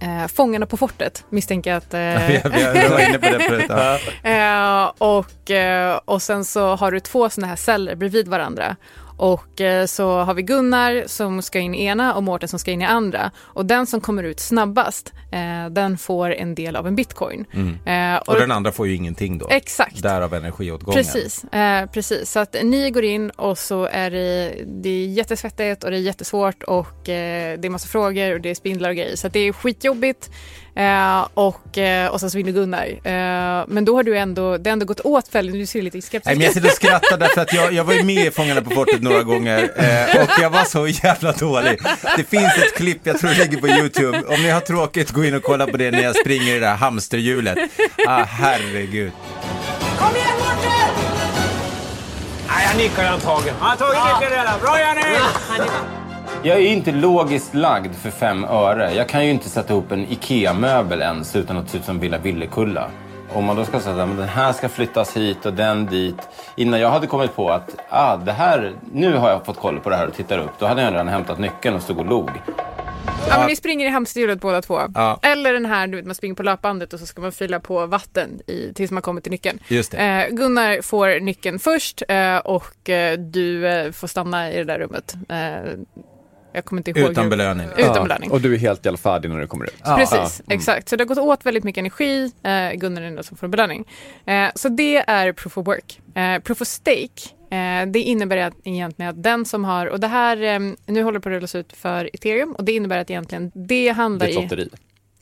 Eh, Fångarna på fortet misstänker jag att... Eh, vi, vi var inne på det förut. Ja. [LAUGHS] eh, och, eh, och sen så har du två sådana här celler bredvid varandra. Och eh, så har vi Gunnar som ska in i ena och Mårten som ska in i andra. Och den som kommer ut snabbast, eh, den får en del av en bitcoin. Mm. och, och, den andra får ju ingenting då. Exakt. Därav energiåtgången. Precis, precis. Så att ni går in och så är det, det är jättesvettigt och det är jättesvårt och det är massa frågor och det är spindlar och grejer. Så det är skitjobbigt. Eh, och, eh, och sen så vinner Gunnar. Eh, men då har du ändå, det har ändå gått åt väldigt, du ser lite skeptisk Nej men jag sitter och skrattar därför att jag, jag var ju med i Fångarna på fortet några gånger eh, och jag var så jävla dålig. Det finns ett klipp, jag tror det ligger på YouTube, om ni har tråkigt gå in och kolla på det när jag springer i det där hamsterhjulet. Ah, herregud. Kom igen Mårten! Nej, jag nickar antagligen. Han har tagit nyckeln redan. Bra Janne! Ja, jag är inte logiskt lagd för fem öre. Jag kan ju inte sätta ihop en IKEA-möbel ens utan att se ut som Villa Villekulla. Om man då ska säga att den här ska flyttas hit och den dit. Innan jag hade kommit på att ah, det här, nu har jag fått koll på det här och tittar upp. Då hade jag redan hämtat nyckeln och stod och log. Ja, men ni springer i hamsterhjulet båda två. Ja. Eller den här, du vet, man springer på löpbandet och så ska man fylla på vatten i, tills man kommer till nyckeln. Just det. Eh, Gunnar får nyckeln först eh, och eh, du eh, får stanna i det där rummet. Jag kommer inte ihåg. Utan belöning. Utan belöning. Och du är helt i alla färdig när du kommer ut. Ja. Precis, mm. exakt. Så det har gått åt väldigt mycket energi. Eh, Gunnar är den som får belöning. Eh, så det är proof of work. Eh, proof of stake eh, det innebär att, egentligen att den som har, och det här, eh, nu håller det på att rullas ut för ethereum och det innebär att egentligen det handlar i... Det är ett lotteri.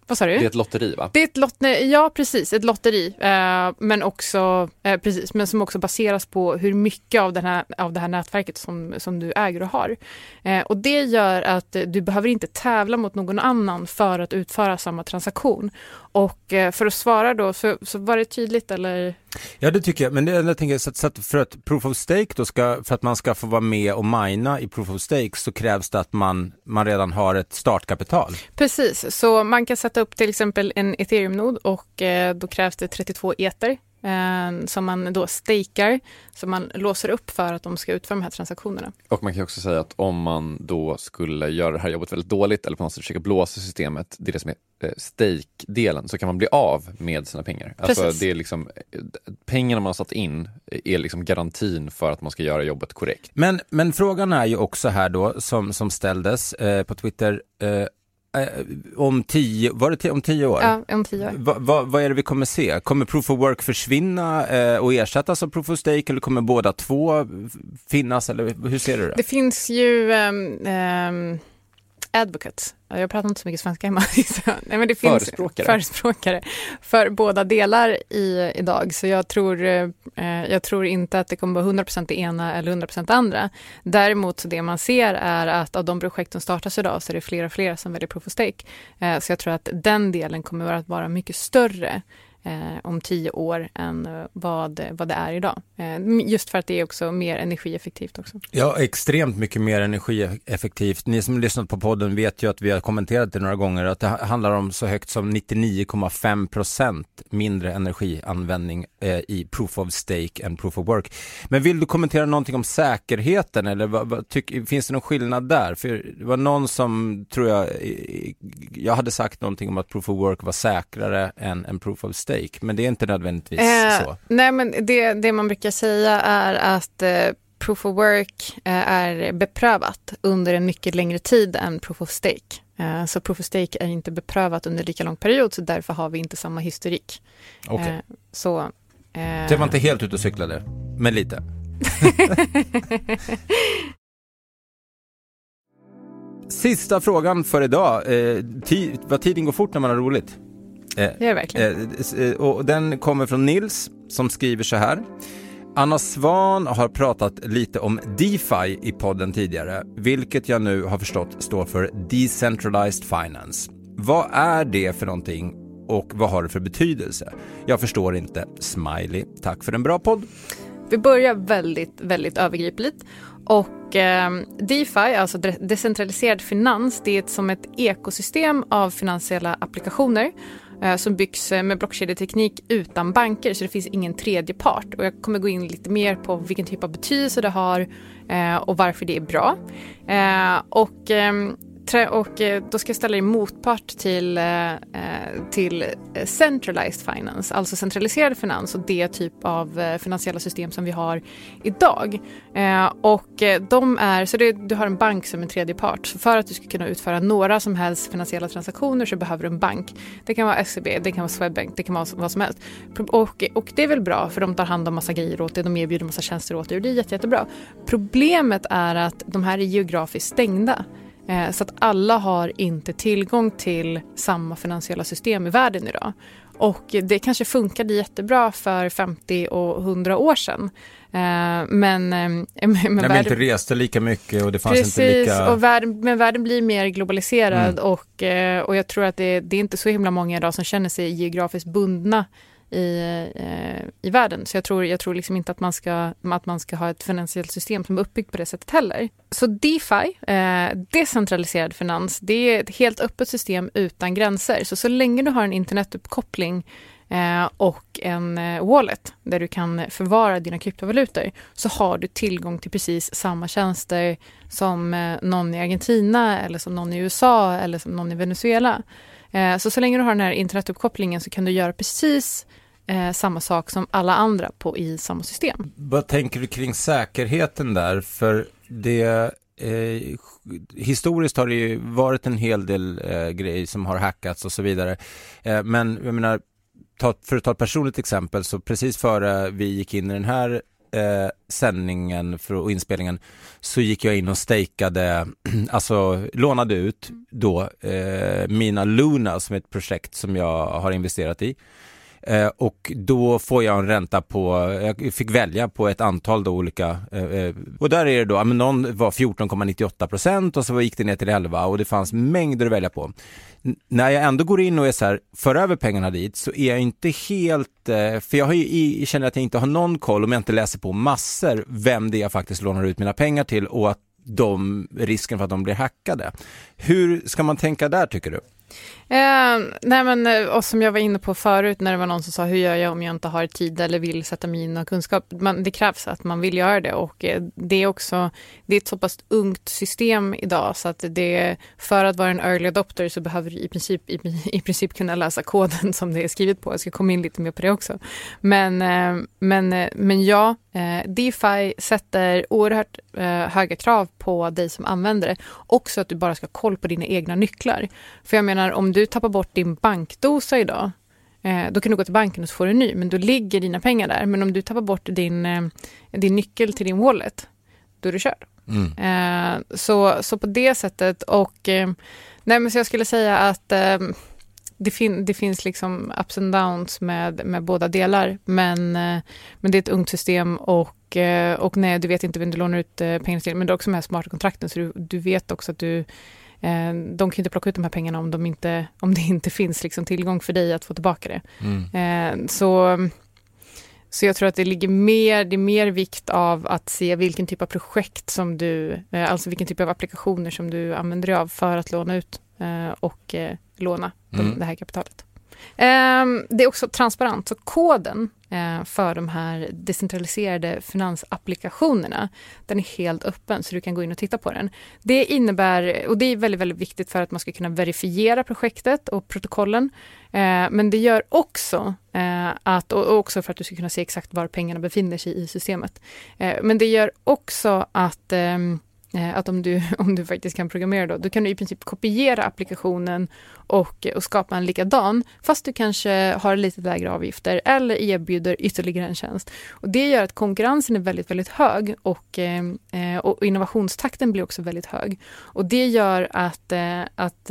Vad sa du? Det är ett lotteri va? Det är ett lotteri, ja precis, ett lotteri. Eh, men också, eh, precis, men som också baseras på hur mycket av, den här, av det här nätverket som, som du äger och har. Eh, och det gör att du behöver inte tävla mot någon annan för att utföra samma transaktion. Och eh, för att svara då, så, så var det tydligt eller? Ja det tycker jag, men det, jag tänker så, så att för att proof of stake då ska, för att man ska få vara med och mina i proof of stake så krävs det att man, man redan har ett startkapital. Precis, så man kan sätta upp till exempel en ethereum-nod och eh, då krävs det 32 eter eh, som man då stakar, som man låser upp för att de ska utföra de här transaktionerna. Och man kan också säga att om man då skulle göra det här jobbet väldigt dåligt eller på något sätt försöka blåsa systemet, det är det som är eh, stake-delen, så kan man bli av med sina pengar. Alltså Precis. det är liksom, eh, pengarna man har satt in är liksom garantin för att man ska göra jobbet korrekt. Men, men frågan är ju också här då, som, som ställdes eh, på Twitter, eh, om tio, var det om tio år? Ja, om tio år. Va, va, vad är det vi kommer se? Kommer proof of work försvinna eh, och ersättas av proof of stake eller kommer båda två finnas eller hur ser du det? Det finns ju um, um, advocates. Ja, Jag pratar inte så mycket svenska hemma. [LAUGHS] Nej, men det finns Förespråkare. förespråkare för båda delar i, idag. Så jag tror, eh, jag tror inte att det kommer vara 100% det ena eller 100% det andra. Däremot så det man ser är att av de projekt som startas idag så är det fler och fler som väljer proof of stake. Eh, så jag tror att den delen kommer att vara mycket större eh, om tio år än eh, vad, vad det är idag. Eh, just för att det är också mer energieffektivt också. Ja, extremt mycket mer energieffektivt. Ni som lyssnat på podden vet ju att vi har kommenterat det några gånger, att det handlar om så högt som 99,5 procent mindre energianvändning eh, i proof of stake än proof of work. Men vill du kommentera någonting om säkerheten eller vad, vad, tyck, finns det någon skillnad där? För det var någon som, tror jag, jag hade sagt någonting om att proof of work var säkrare än, än proof of stake, men det är inte nödvändigtvis Eh, så. Nej, men det, det man brukar säga är att eh, proof of work eh, är beprövat under en mycket längre tid än proof of stake. Eh, så proof of stake är inte beprövat under lika lång period, så därför har vi inte samma historik. Okej. Eh, så... eh, Det var inte helt ute och cyklade, men lite. [LAUGHS] Sista frågan för idag. Eh, vad tiden går fort när man har roligt. Eh, Det är det verkligen. eh, eh, och den kommer från Nils som skriver så här. Anna Svan har pratat lite om DeFi i podden tidigare, vilket jag nu har förstått står för Decentralized Finance. Vad är det för någonting och vad har det för betydelse? Jag förstår inte. Smiley. Tack för en bra podd. Vi börjar väldigt, väldigt övergripligt. Och eh, DeFi, alltså de- decentraliserad finans, det är ett, som ett ekosystem av finansiella applikationer Eh, som byggs eh, med blockkedjeteknik utan banker, så det finns ingen tredje part. Och jag kommer gå in lite mer på vilken typ av betydelse det har eh, och varför det är bra. Och ehm, och eh, då ska jag ställa dig motpart till, eh, eh, till centralized finance, alltså centraliserad finans och det typ av finansiella system som vi har idag. Och de är, så det, du har en bank som en tredje part. Så för att du ska kunna utföra några som helst finansiella transaktioner så behöver du en bank. Det kan vara SEB, det kan vara Swedbank, det kan vara vad som helst. Och, och det är väl bra för de tar hand om massa grejer åt dig, de erbjuder massa tjänster åt dig och det är jätte, jättebra. Problemet är att de här är geografiskt stängda. Eh, Så att alla har inte tillgång till samma finansiella system i världen idag. Och det kanske funkade jättebra för 50 och 100 år sedan. Eh, Men, eh, [LAUGHS] men, världen- inte reste lika mycket och det fanns Precis, inte lika... och världen, men världen blir mer globaliserad Mm. och, och jag tror att det, det är inte så himla många idag som känner sig geografiskt bundna i, eh, i världen. Så jag tror, jag tror liksom inte att man, ska, att man ska ha ett finansiellt system som är uppbyggt på det sättet heller. Så DeFi, eh, decentraliserad finans, det är ett helt öppet system utan gränser. Så så länge du har en internetuppkoppling eh, och en eh, wallet där du kan förvara dina kryptovalutor så har du tillgång till precis samma tjänster som eh, någon i Argentina eller som någon i USA eller som någon i Venezuela. Eh, så så länge du har den här internetuppkopplingen så kan du göra precis eh, samma sak som alla andra på, i samma system. Vad tänker du kring säkerheten där? För det, eh, historiskt har det ju varit en hel del eh, grejer som har hackats och så vidare. Eh, men jag menar, ta, för att ta ett personligt exempel, så precis före vi gick in i den här eh, sändningen för, och inspelningen så gick jag in och stakade, [CLEARS THROAT] alltså lånade ut då eh, mina Luna som är ett projekt som jag har investerat i. Eh, och då får jag en ränta på, jag fick välja på ett antal då olika, eh, eh och där är det då, men någon var 14,98 procent och så gick det ner till 11 och det fanns mängder att välja på. N- när jag ändå går in och är så här, för över pengarna dit så är jag inte helt, eh, för jag har ju i, känner att jag inte har någon koll om jag inte läser på massor vem det är jag faktiskt lånar ut mina pengar till och att de, risken för att de blir hackade. Hur ska man tänka där tycker du? Eh, nej men, eh, och som jag var inne på förut när det var någon som sa hur gör jag om jag inte har tid eller vill sätta mig in och kunskap. Man, det krävs att man vill göra det och eh, det är också det är ett så pass ungt system idag så att det för att vara en early adopter så behöver du i princip, i, i princip kunna läsa koden som det är skrivet på. Jag ska komma in lite mer på det också. Men, eh, men, eh, men ja, eh, DeFi sätter oerhört höga krav på dig som användare. Också att du bara ska ha koll på dina egna nycklar. För jag menar om du tappar bort din bankdosa idag, eh, då kan du gå till banken och så får du en ny, men då ligger dina pengar där. Men om du tappar bort din, eh, din nyckel till din wallet, då är du körd. Mm. Eh, så, så på det sättet och nej men så jag skulle säga att det, fin det finns liksom ups and downs med, med båda delar, men, men det är ett ungt system och, och nej, du vet inte vem du lånar ut pengar till, men det är också med smarta kontrakten, så du, du vet också att du de kan inte plocka ut de här pengarna om, de inte, om det inte finns liksom tillgång för dig att få tillbaka det. Mm. Eh, så, så jag tror att det ligger mer, det är mer vikt av att se vilken typ av projekt som du, eh, alltså vilken typ av applikationer som du använder dig av för att låna ut och låna mm. det här kapitalet. Ehm, det är också transparent, så koden eh, för de här decentraliserade finansapplikationerna, den är helt öppen så du kan gå in och titta på den. Det innebär, och det är väldigt, väldigt viktigt för att man ska kunna verifiera projektet och protokollen, eh, men det gör också eh, att, och också för att du ska kunna se exakt var pengarna befinner sig i systemet. Men det gör också att ehm, att om du, [LAUGHS] om du faktiskt kan programmera då, då kan du i princip kopiera applikationen och, och skapa en likadan, fast du kanske har lite lägre avgifter eller erbjuder ytterligare en tjänst. Och det gör att konkurrensen är väldigt, väldigt hög och, eh, och innovationstakten blir också väldigt hög. Och det gör att, eh, att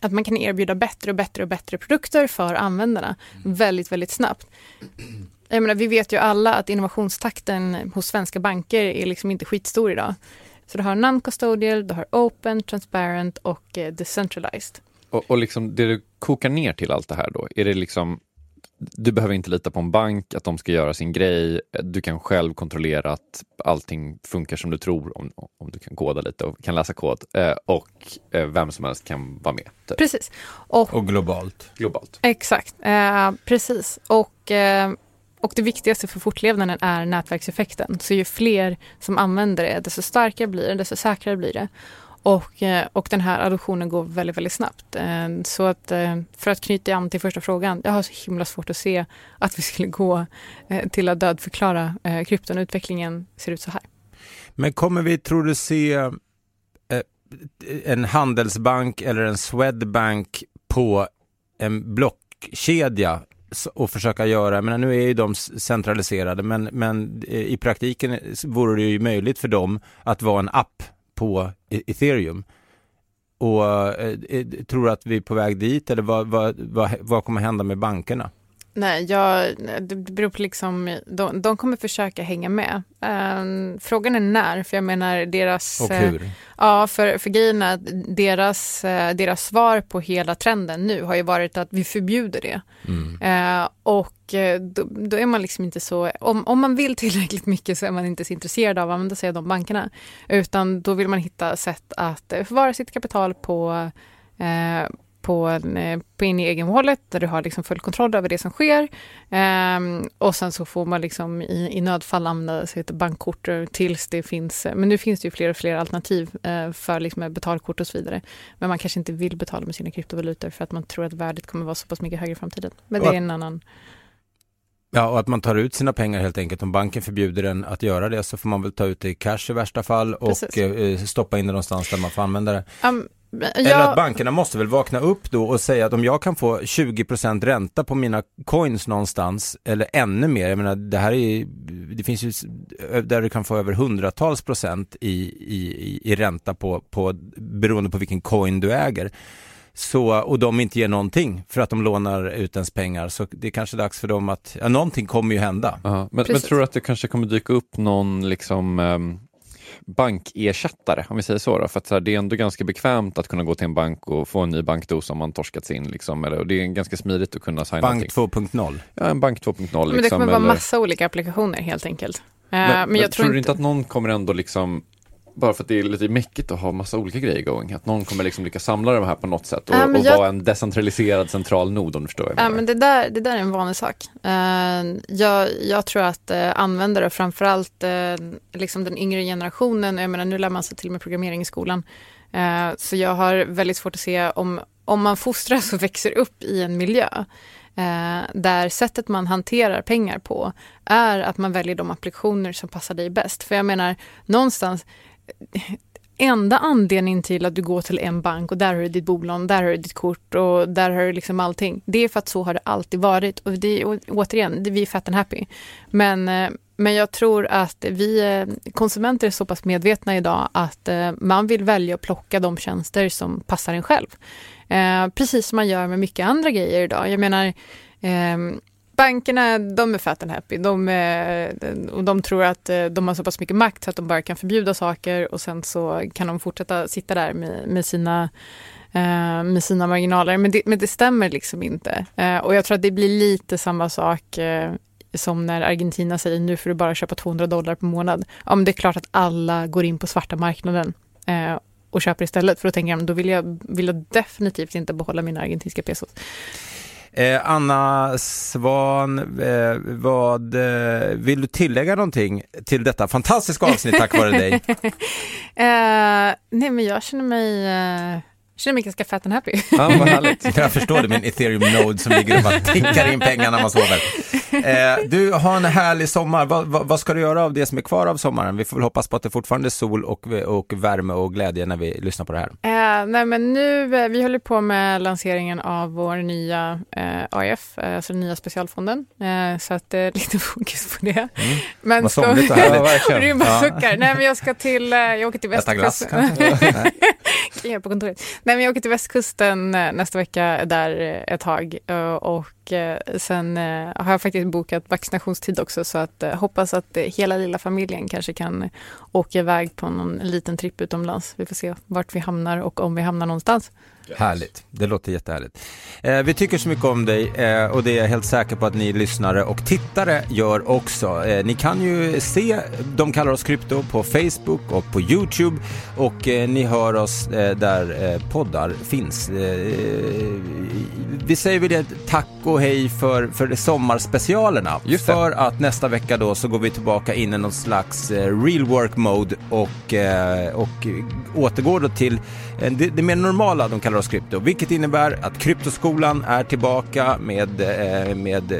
att man kan erbjuda bättre och bättre och bättre produkter för användarna väldigt, väldigt snabbt. Jag menar, vi vet ju alla att innovationstakten hos svenska banker är liksom inte skitstor idag. Så du har non-custodial, du har open, transparent och eh, decentralized. Och, och liksom det du kokar ner till allt det här då, är det liksom du behöver inte lita på en bank, att de ska göra sin grej. Du kan själv kontrollera att allting funkar som du tror om, om du kan koda lite och kan läsa kod. Eh, och eh, vem som helst kan vara med. Typ. Precis. Och, och, globalt. globalt. Exakt, eh, precis. Och eh, och det viktigaste för fortlevnaden är nätverkseffekten. Så ju fler som använder det, desto starkare blir det, desto säkrare blir det. Och, eh, och den här adoptionen går väldigt, väldigt snabbt. Eh, så att eh, för att knyta an till första frågan, jag har så himla svårt att se att vi skulle gå till att dödförklara krypton. Utvecklingen ser ut så här. Men kommer vi, tror du, se en handelsbank eller en Swedbank på en blockkedja och försöka göra, men nu är ju de centraliserade, men, men eh, i praktiken vore det ju möjligt för dem att vara en app på e- ethereum. Och eh, eh, tror du att vi är på väg dit eller vad, vad, vad, vad kommer hända med bankerna? Nej, jag, det beror på liksom, de, de kommer försöka hänga med. Um, frågan är när, för jag menar deras... Och hur? Uh, ja, för, för grejen är att deras, uh, deras svar på hela trenden nu har ju varit att vi förbjuder det. Mm. Uh, och då, då, är man liksom inte så, om, om man vill tillräckligt mycket så är man inte så intresserad av att använda sig av de bankerna. Utan då vill man hitta sätt att förvara sitt kapital på på, eh, på in i egen wallet där du har liksom full kontroll över det som sker. Um, och sen så får man liksom i, i nödfall använda sig av bankkort tills det finns, men nu finns det ju fler och fler alternativ uh, för liksom betalkort och så vidare. Men man kanske inte vill betala med sina kryptovalutor för att man tror att värdet kommer vara så pass mycket högre i framtiden. Men det är en annan Ja, och att man tar ut sina pengar helt enkelt. Om banken förbjuder en att göra det så får man väl ta ut det i cash i värsta fall och eh, stoppa in det någonstans där man får använda det. Um, eller att bankerna måste väl vakna upp då och säga att om jag kan få 20% ränta på mina coins någonstans, eller ännu mer, jag menar det här är, det finns ju där du kan få över hundratals procent i, i, i ränta på, på, beroende på vilken coin du äger. Så, och de inte ger någonting för att de lånar ut ens pengar. Så det är kanske dags för dem att, ja någonting kommer ju hända. men, men, tror du att det kanske kommer dyka upp någon liksom um bankersättare, om vi säger så. Då. För att så här, det är ändå ganska bekvämt att kunna gå till en bank och få en ny bankdos om man torskats in. Liksom, eller, och det är ganska smidigt att kunna signa Bank 2.0? Ja, en bank 2.0. Liksom, men det kommer vara eller... massa olika applikationer helt enkelt. Men, uh, men, men jag tror, tror inte... du inte att någon kommer ändå liksom bara för att det är lite mäckigt att ha massa olika grejer igång. Att någon kommer liksom lyckas samla de här på något sätt och, men och jag- vara en decentraliserad central nod om du förstår vad jag Ja, menar. men det, där, det där är en vanlig sak. Eh, jag, jag tror att uh, användare, framförallt uh, liksom den yngre generationen, jag menar nu lär man sig till och med programmering i skolan, Eh, så jag har väldigt svårt att se om, om man fostras och växer upp i en miljö där sättet man hanterar pengar på är att man väljer de applikationer som passar dig bäst. För jag menar, någonstans, enda anledningen till att du går till en bank och där har du ditt bolån, där har du ditt kort och där har du liksom allting. Det är för att så har det alltid varit och det och återigen, det, vi är fat and happy. Men, eh, men jag tror att vi eh, konsumenter är så pass medvetna idag att eh, man vill välja att plocka de tjänster som passar en själv. Precis som man gör med mycket andra grejer idag. Jag menar, ehm, bankerna, de är fat and happy. De, och de tror att eh, de har så pass mycket makt så att de bara kan förbjuda saker och sen så kan de fortsätta sitta där med, med sina eh, med sina marginaler. Men det, men det stämmer liksom inte. Eh, och jag tror att det blir lite samma sak som när Argentina säger nu får du bara köpa 200 dollar per månad. Ja, men det är klart att alla går in på svarta marknaden eh, och köper istället. För då tänker jag, då vill jag, vill jag definitivt inte behålla mina argentinska pesos. Eh, Anna Svan, eh, vad, eh, vill du tillägga någonting till detta fantastiska avsnitt tack vare dig? [LAUGHS] Eh, nej, men jag känner mig, eh, känner mig ganska fat and happy. Ja, vad härligt. [LAUGHS] Jag förstår det, min ethereum-node som ligger och bara tickar in pengar när man sover. Eh, du har en härlig sommar. Vad, vad, vad ska du göra av det som är kvar av sommaren? Vi får väl hoppas på att det fortfarande är sol och, och värme och glädje när vi lyssnar på det här. Eh, nej men nu, eh, vi håller på med lanseringen av vår nya eh, AIF, eh, alltså den nya specialfonden. Eh, så att det är [LAUGHS] lite fokus på det. Men Mm. Vad ska- somrigt och härligt. [LAUGHS] Ja. Rymma Ja. Nej men jag ska till, eh, jag åker till Äta glass västkusten. kanske? På kontoret. Nej men jag åker till västkusten eh, nästa vecka där eh, ett tag. Eh, och och sen eh, har jag faktiskt bokat vaccinationstid också så att eh, hoppas att hela lilla familjen kanske kan åka iväg på någon liten tripp utomlands. Vi får se vart vi hamnar och om vi hamnar någonstans. Härligt, det låter jättehärligt. Eh, vi tycker så mycket om dig eh, och det är jag helt säker på att ni lyssnare och tittare gör också. Eh, ni kan ju se De kallar oss krypto på Facebook och på Youtube och eh, ni hör oss eh, där eh, poddar finns. Eh, vi säger väl det, tack och hej för, för sommarspecialerna. För att nästa vecka då så går vi tillbaka in i någon slags eh, real work mode och, eh, och återgår då till eh, det, det mer normala de kallar oss krypto, vilket innebär att kryptoskolan är tillbaka med, med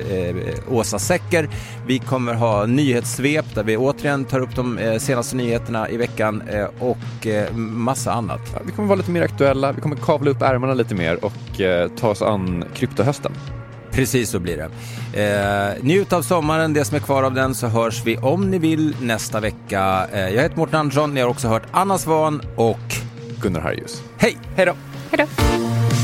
Åsa Secker. Vi kommer ha nyhetssvep där vi återigen tar upp de senaste nyheterna i veckan och massa annat. Ja, vi kommer vara lite mer aktuella, vi kommer kavla upp ärmarna lite mer och ta oss an kryptohösten. Precis så blir det. Eh, njut av sommaren, det som är kvar av den, så hörs vi om ni vill nästa vecka. Eh, jag heter Mårten Andersson, ni har också hört Anna Svan och Gunnar Harjus. hej! Hej då! Hej då!